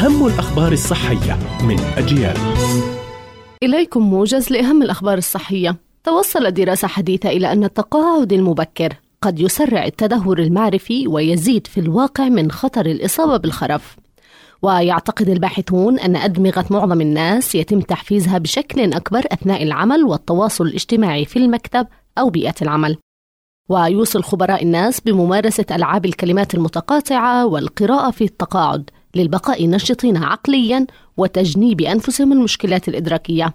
أهم الأخبار الصحية من أجيال. إليكم موجز لأهم الأخبار الصحية. توصل دراسة حديثة إلى أن التقاعد المبكر قد يسرع التدهور المعرفي ويزيد في الواقع من خطر الإصابة بالخرف. ويعتقد الباحثون أن أدمغة معظم الناس يتم تحفيزها بشكل أكبر أثناء العمل والتواصل الاجتماعي في المكتب أو بيئة العمل. ويوصل خبراء الناس بممارسة ألعاب الكلمات المتقاطعة والقراءة في التقاعد للبقاء نشطين عقليا وتجنيب أنفسهم المشكلات الإدراكية.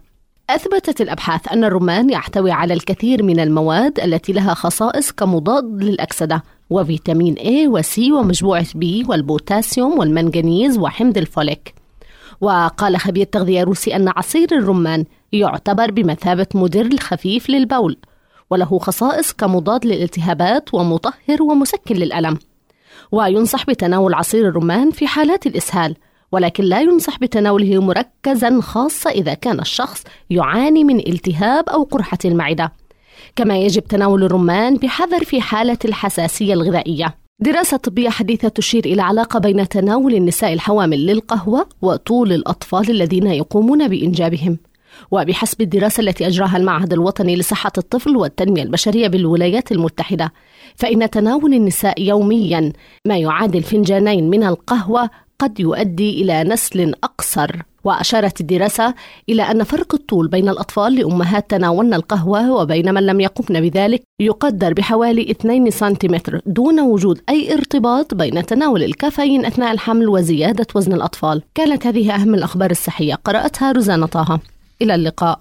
أثبتت الأبحاث أن الرمان يحتوي على الكثير من المواد التي لها خصائص كمضاد للأكسدة وفيتامين A و C ومجموعة B والبوتاسيوم والمنغنيز وحمض الفوليك. وقال خبير تغذية روسي أن عصير الرمان يعتبر بمثابة مدر خفيف للبول وله خصائص كمضاد للالتهابات ومطهر ومسكن للألم. وينصح بتناول عصير الرمان في حالات الإسهال ولكن لا ينصح بتناوله مركزا خاصة إذا كان الشخص يعاني من التهاب أو قرحة المعدة. كما يجب تناول الرمان بحذر في حالة الحساسية الغذائية. دراسة طبية حديثة تشير إلى علاقة بين تناول النساء الحوامل للقهوة وطول الأطفال الذين يقومون بإنجابهم. وبحسب الدراسة التي أجراها المعهد الوطني لصحة الطفل والتنمية البشرية بالولايات المتحدة فإن تناول النساء يوميا ما يعادل فنجانين من القهوة قد يؤدي إلى نسل أقصر. وأشارت الدراسة إلى أن فرق الطول بين الأطفال لأمهات تناولن القهوة وبين من لم يقمن بذلك يقدر بحوالي 2 سنتيمتر دون وجود أي ارتباط بين تناول الكافيين أثناء الحمل وزيادة وزن الأطفال. كانت هذه أهم الأخبار الصحية. قرأتها روزانا طه. إلى اللقاء.